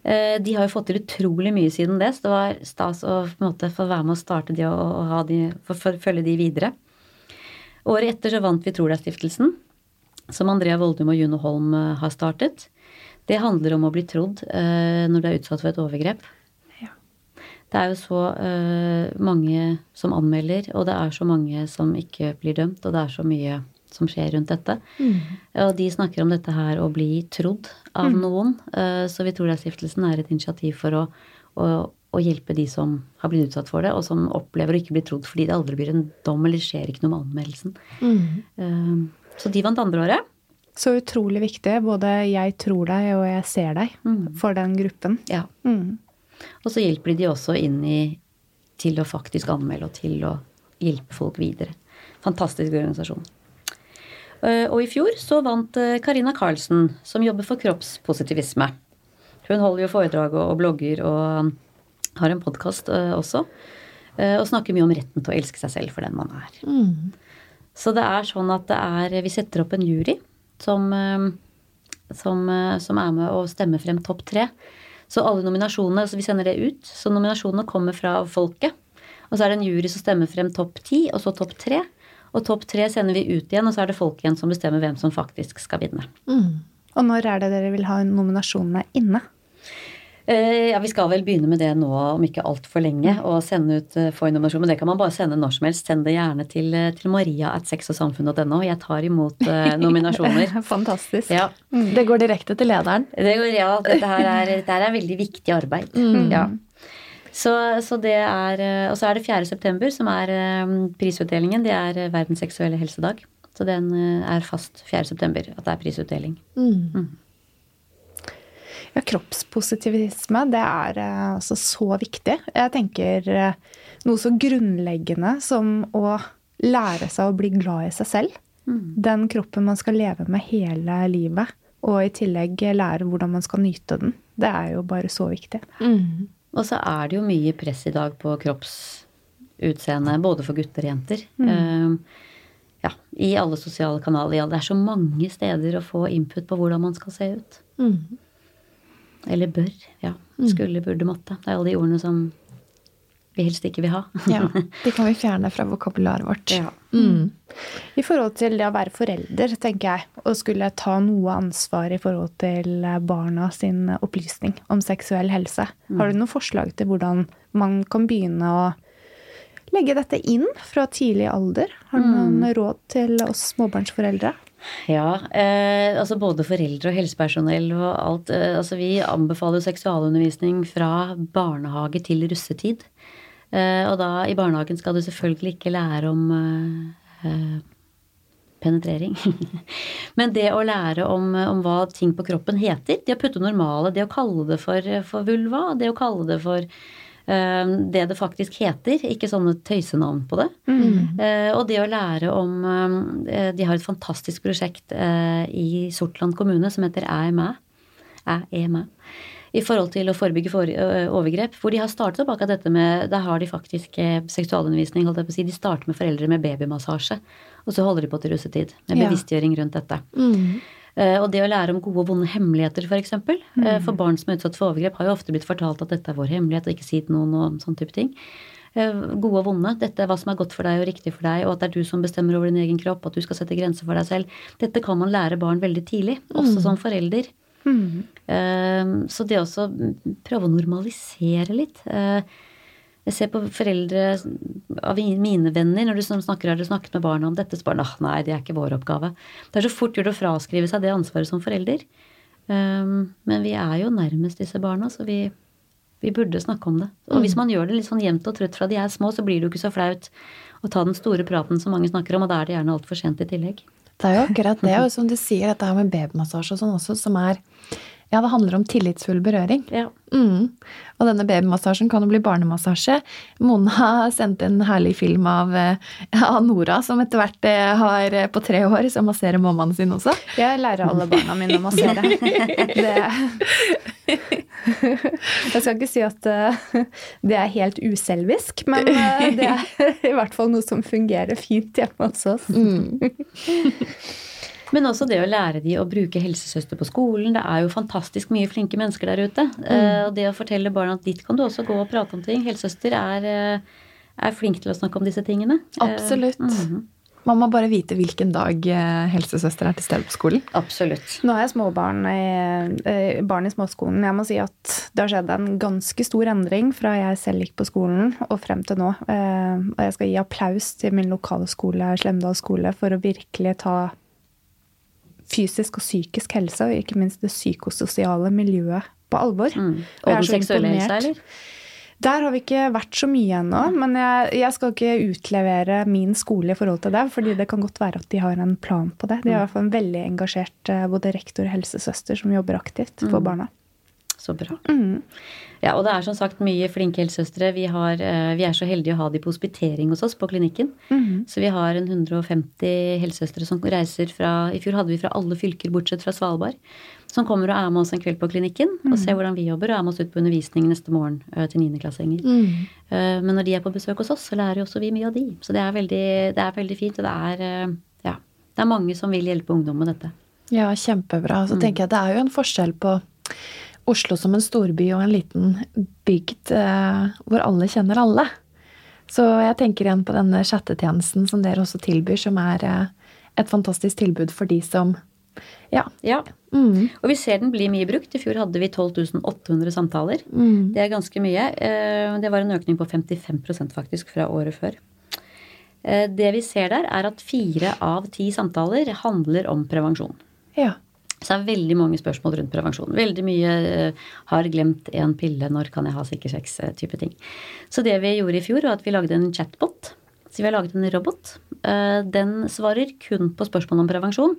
Eh, De har jo fått til utrolig mye siden det, så det var stas å på en måte få være med å starte de og, og ha de, følge de videre. Året etter så vant vi Trola-stiftelsen, som Andrea Voldum og Juno Holm har startet. Det handler om å bli trodd når du er utsatt for et overgrep. Det er jo så uh, mange som anmelder, og det er så mange som ikke blir dømt, og det er så mye som skjer rundt dette. Og de snakker om dette her å bli trodd av noen. Uh, så vi tror det er stiftelsen er et initiativ for å, å, å hjelpe de som har blitt utsatt for det, og som opplever å ikke bli trodd fordi det aldri blir en dom eller skjer ikke noe med anmeldelsen. Eh, Så de vant andre året. Så utrolig viktig. Både 'jeg tror deg' og 'jeg ser deg' for den gruppen. Ja. Mm. Og så hjelper de også inn i til å faktisk anmelde og til å hjelpe folk videre. Fantastisk organisasjon. Eh, Og i fjor så vant eh, Karina Karlsen, som jobber for kroppspositivisme. Hun holder jo foredrag og og blogger og har en podkast også. eh, Og snakker mye om retten til å elske seg selv for den man er. Så det er sånn at det er Vi setter opp en jury som, eh, som, eh, som er med å stemme frem topp tre. Så alle nominasjonene, altså vi sender det ut. Så nominasjonene kommer fra folket. Og så er det en jury som stemmer frem topp ti, og så topp tre. Og topp tre sender vi ut igjen, og så er det folk igjen som bestemmer hvem som faktisk skal vinne. Og når er det dere vil ha nominasjonene inne? Eh, ja, Vi skal vel begynne med det nå om ikke altfor lenge, og sende ut for nominasjon. Men det kan man bare sende når som helst. Send det gjerne til, eh, til maria at sexogsamfunn.no. Jeg tar imot eh, nominasjoner. Fantastisk. Ja, Det går direkte til lederen. det går, ja dette her er, dette her er veldig viktig arbeid. Ja. Så, så det er eh, Og så er det 4. september som er eh, prisutdelingen. Det er eh, verdens seksuelle helsedag. Så den eh, er fast 4. september at det er prisutdeling. Ja, kroppspositivisme, det er eh, altså så viktig. Jeg tenker eh, noe så grunnleggende som å lære seg å bli glad i seg selv. Den kroppen man skal leve med hele livet. Og i tillegg lære hvordan man skal nyte den. Det er jo bare så viktig. Og så er det jo mye press i dag på kroppsutseende, både for gutter og jenter. Eh, ja, I alle sosiale kanaler. Ja, det er så mange steder å få input på hvordan man skal se ut. Eller bør. Ja. Skulle, burde, måtte. Det er alle de ordene som vi helst ikke vil ha. Ja, De kan vi fjerne fra vokabularet vårt. Ja. I forhold til det å være forelder, tenker jeg, og skulle ta noe ansvar i forhold til barna sin opplysning om seksuell helse. Har du noen forslag til hvordan man kan begynne å legge dette inn fra tidlig alder? Har du noen råd til oss småbarnsforeldre? Ja, eh, altså både foreldre og helsepersonell og alt. Eh, altså vi anbefaler seksualundervisning fra barnehage til russetid. Eh, og da i barnehagen skal du selvfølgelig ikke lære om eh, eh penetrering. Men det å lære om, om, hva ting på kroppen heter, det å putte normale, det å kalle det for, for vulva, det å kalle det for det det faktisk heter, ikke sånne tøysenavn på det. Mm. Eh, og det å lære om eh, De har et fantastisk prosjekt eh, i Sortland kommune som heter Æ mæ. Æ mæ. I forhold til å forebygge for, overgrep. Hvor de har startet opp akkurat dette med Da har de faktisk seksualundervisning, holdt jeg på å si. De starter med foreldre med babymassasje. Og så holder de på til russetid. Med bevisstgjøring rundt dette. Mm. Eh, og det å lære om gode og vonde hemmeligheter, f.eks. For, eksempel. Mm. for barn som er utsatt for overgrep, har jo ofte blitt fortalt at dette er vår hemmelighet, og ikke si til noen og sånn type ting. Eh, gode og vonde. Dette er hva som er godt for deg og riktig for deg, og at det er du som bestemmer over din egen kropp, at du skal sette grenser for deg selv. Dette kan man lære barn veldig tidlig, også mm. som forelder. Mm. Så det å prøve å normalisere litt jeg ser på foreldre av mine venner, når du snakker, har du snakket med barna om dette, så bare nei, det er ikke vår oppgave. Det er så fort gjort å fraskrive seg det ansvaret som forelder. Um, men vi er jo nærmest disse barna, så vi, vi burde snakke om det. Og hvis mm. man gjør det litt sånn jevnt og trøtt fra de er små, så blir det jo ikke så flaut å ta den store praten som mange snakker om, og da er det gjerne altfor sent i tillegg. Det er jo akkurat det, og som du sier, dette her med babymassasje og sånn også, som er ja, det handler om tillitsfull berøring. Ja. Mm. Og denne babymassasjen kan jo bli barnemassasje. Mona sendte en herlig film av, eh, av Nora, som etter hvert eh, har eh, på tre år, som masserer mammaen sin også. Jeg lærer alle barna mine å massere. det Jeg skal ikke si at det er helt uselvisk, men det er i hvert fall noe som fungerer fint hjemme hos oss. Mm. Men også det å lære de å bruke helsesøster på skolen. Det er jo fantastisk mye flinke mennesker der ute. Mm. Og det å fortelle barna at dit kan du også gå og prate om ting. Helsesøster er, uh, er flink til å snakke om disse tingene. Absolutt. Uh, mm -hmm. Man må bare vite hvilken dag helsesøster er til stede på skolen. Absolutt. Nå har jeg småbarn i, barn i småskolen. Jeg må si at det har skjedd en ganske stor endring fra jeg selv gikk på skolen og frem til nå. Og jeg skal gi applaus til min lokale skole, Slemdal skole, for å virkelig ta fysisk og psykisk helse, og ikke minst det psykososiale miljøet på alvor. Mm. Og, og den seksuelle helsa, eller? Der har vi ikke vært så mye ennå. Men jeg, jeg, skal ikke utlevere min skole i forhold til det. fordi det kan godt være at de har en plan på det. De har i hvert fall en veldig engasjert eh, både rektor og helsesøster som jobber aktivt for mm. barna. Så bra. Mm. Ja, og det er som sagt mye flinke helsesøstre. Vi, har, eh, vi, er så heldige å ha de på hospitering hos oss på klinikken. Mm. Så vi har en 150 helsesøstre som reiser fra I fjor hadde vi fra alle fylker bortsett fra Svalbard. Som kommer og er med oss en kveld på klinikken mm. og ser hvordan vi jobber, og er med oss ut på undervisning neste morgen uh, til niendeklassinger. Mm. Uh, men når de er på besøk hos oss, så lærer jo også vi mye av de. Så det er veldig, det er veldig fint. Og det er, ja, det er mange som vil hjelpe ungdom med dette. Ja, kjempebra. Så mm. tenker jeg det er jo en forskjell på Oslo som en storby og en liten bygd eh, hvor alle kjenner alle. Så jeg tenker igjen på denne chattetjenesten som dere også tilbyr, som er eh, et fantastisk tilbud for de som ja. ja. Mm. Og vi ser den blir mye brukt. I fjor hadde vi 12 800 samtaler. Mm. Det er ganske mye. Eh, det var en økning på 55% faktisk fra året før. Eh, det vi ser der, er at fire av ti samtaler handler om prevensjon. Ja. Så det er veldig mange spørsmål rundt prevensjon. Veldig mye uh, har glemt en pille, når kan jeg ha sikker sex, uh, type ting. Så det vi gjorde i fjor, var at vi lagde en chatbot. Så vi har laget en robot. Uh, den svarer kun på spørsmål om prevensjon.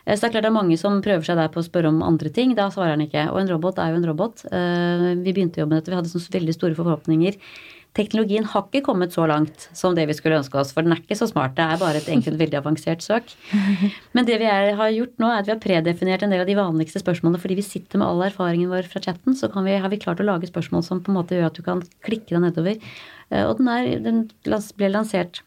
Så det er klart det er mange som prøver seg der på å spørre om andre ting. Da svarer den ikke. Og en robot er jo en robot. Vi begynte å jobbe med dette. Vi hadde sånne veldig store forhåpninger teknologien har ikke kommet så langt som det vi skulle ønske oss. For den er ikke så smart. Det er bare et enkelt veldig avansert søk. Men det vi er, har gjort nå, er at vi har predefinert en del av de vanligste spørsmålene. Fordi vi sitter med all erfaringen vår fra chatten, så vi, har vi klart å lage spørsmål som på en måte gjør at du kan klikke deg nedover. Eh, og den, er, den ble lansert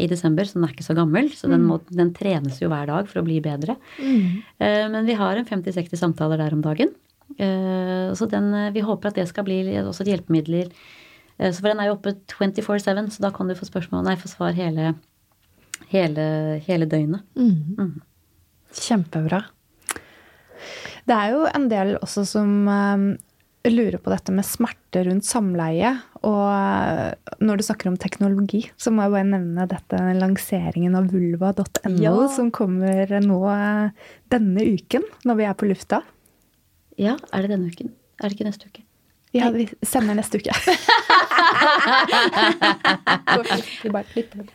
i desember, så den er ikke så gammel. Så den, må, den trenes jo hver dag for å bli bedre. Mm. Eh, men vi har en 50-60 samtaler der om dagen. Eh, så den, vi håper at det skal bli også et hjelpemidler Eh, så for den er jo oppe 24-7, så da kan du få spørsmål, nei, få svar hele, hele, hele døgnet. Mm. Mm. Kjempebra. Det er jo en del også som um, lurer på dette med smerte rundt samleie. Og eh, når du snakker om teknologi, så må jeg bare nevne dette lanseringen av vulva.no, Ja. som kommer nå eh, denne uken, når vi er på lufta. Ja, er det denne uken? Er det ikke neste uke? Ja, vi sender neste uke. Vi bare klipper det.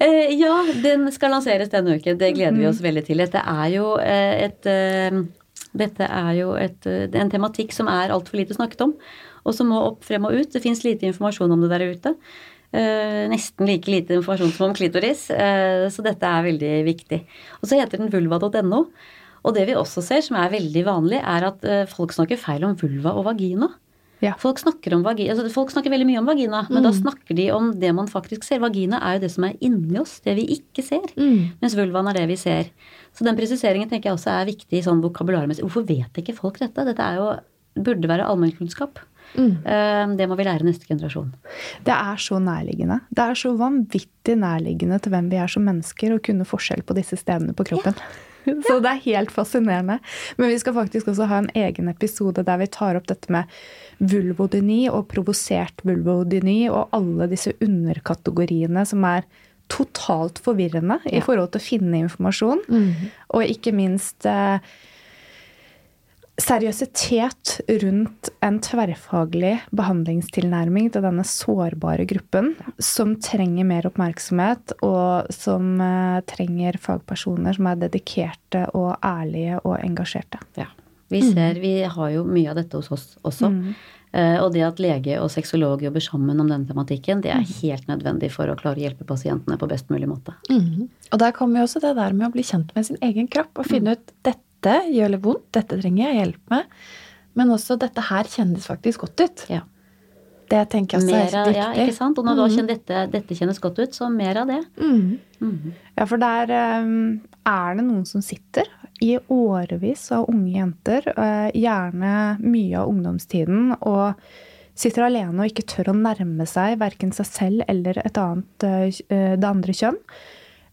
Eh, ja, den skal lanseres denne uken. Det gleder vi oss veldig til. Dette er jo eh, et eh, dette er jo et, en tematikk som er altfor lite snakket om, og som må opp frem og ut. Det fins lite informasjon om det der ute. Eh, nesten like lite informasjon som om klitoris, eh, så dette er veldig viktig. Og så heter den vulva.no. Og det vi også ser, som er veldig vanlig, er at folk snakker feil om vulva og vagina. Ja. Folk snakker, om vagina, altså folk snakker veldig mye om vagina, men da snakker de om det man faktisk ser. Vagina er jo det som er inni oss, det vi ikke ser. Mens vulvaen er det vi ser. Så den presiseringen tenker jeg også er viktig sånn vokabularmessig. Hvorfor vet ikke folk dette? Dette er jo, burde være allmennkunnskap. Mm. Det må vi lære neste generasjon. Det er så nærliggende. Det er så vanvittig nærliggende til hvem vi er som mennesker, å kunne forskjell på disse stedene på kroppen. Så det er helt fascinerende. Men vi skal faktisk også ha en egen episode der vi tar opp dette med vulvodyni og provosert vulvodyni og alle disse underkategoriene som er totalt forvirrende i forhold til å finne informasjon. Og ikke minst eh, seriøsitet rundt en tverrfaglig behandlingstilnærming til denne sårbare gruppen, som trenger mer oppmerksomhet, og som eh, trenger fagpersoner som er dedikerte og ærlige og engasjerte. Ja. Vi ser, vi har jo mye av dette hos oss også. Eh, og det at lege og sexolog jobber sammen om denne tematikken, det er helt nødvendig for å klare å hjelpe pasientene på best mulig måte. Mm. Og der kommer jo også det der med å bli kjent med sin egen kropp og finne ut dette gjør litt vondt, dette trenger jeg hjelp med. Men også dette her kjennes faktisk godt ut. Ja. Det tenker jeg også Mer er viktig. ja, ikke sant? Og når mm. da kjenner dette, dette kjennes godt ut, så mer av det. Mm. Mm. Ja, for der eh, er det noen som sitter i årevis av unge jenter, eh, gjerne mye av ungdomstiden, og sitter alene og ikke tør å nærme seg verken seg selv eller et annet, eh, det andre kjønn.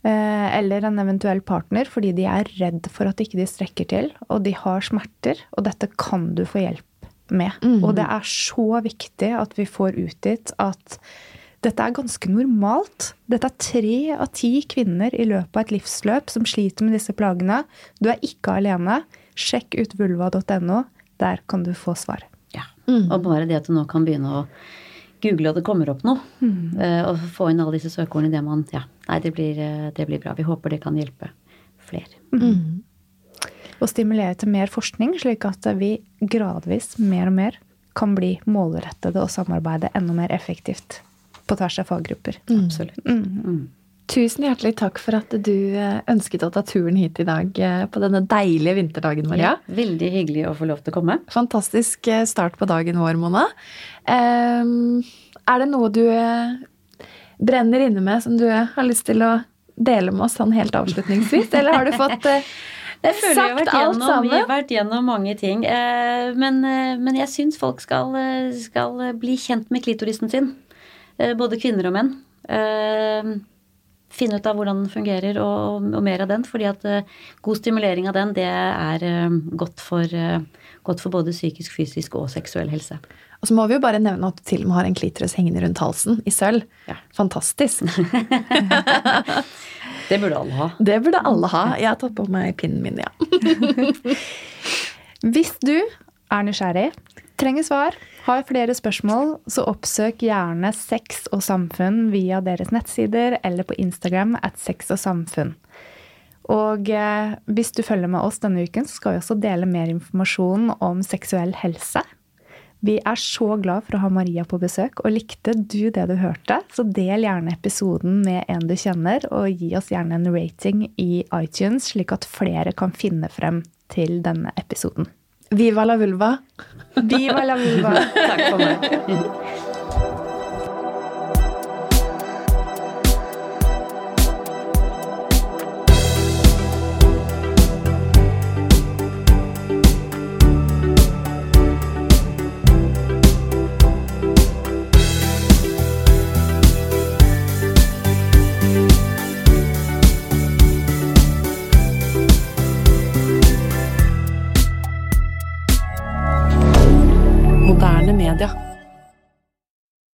Eh, Eller en eventuell partner, fordi de er redd for at ikke de strekker til, og de har smerter, og dette kan du få hjelp med. Og det er så viktig at vi får ut dit at dette er ganske normalt. Dette er tre av ti kvinner i løpet av et livsløp som sliter med disse plagene. Du er ikke alene. Sjekk ut vulva.no. Der kan du få svar. Ja. Og bare det at du nå kan begynne å google, og det kommer opp noe, mm. og få inn alle disse søkeordene i det man Ja, nei, det blir, eh, det blir bra. Vi håper det kan hjelpe flere. Og stimulere til mer forskning, slik at vi gradvis mer og mer kan bli målrettede og samarbeide enda mer effektivt på tvers av faggrupper. Absolutt. Tusen hjertelig takk for at du eh, ønsket å ta turen hit i dag eh, på denne deilige vinterdagen, Maria. Ja, veldig hyggelig å få lov til å komme. Fantastisk start på dagen vår, Mona. Ehm, er det noe du brenner inne med som du har lyst til å dele med oss sånn helt avslutningsvis? Eller har du fått eh, Jeg føler jeg har sagt vært alt gjennom, vi har vært gjennom mange ting. eh, Men, eh, men jeg syns folk skal, eh, skal bli kjent med klitorisen sin. Både kvinner og menn. Finne ut av hvordan den fungerer, og, og mer av den. fordi at god stimulering av den, det er godt for, godt for både psykisk, fysisk og seksuell helse. Og så må vi jo bare nevne at du til og med har en klitoris hengende rundt halsen i sølv. Ja. Fantastisk. Det burde alle ha. Det burde alle ha. Jeg har tatt på meg pinnen min, ja. Hvis du er nysgjerrig, trenger svar, har flere spørsmål, så oppsøk gjerne Sex og samfunn via deres nettsider eller på Instagram at sex og samfunn. Og eh, hvis du følger med oss denne uken, så skal vi også dele mer informasjon om seksuell helse. Vi er så glad for å ha Maria på besøk, og likte du det du hørte, så del gjerne episoden med en du kjenner, og gi oss gjerne en rating i iTunes, slik at flere kan finne frem til denne episoden. Viva la vulva. Viva la vulva! Takk for meg. Moderne media.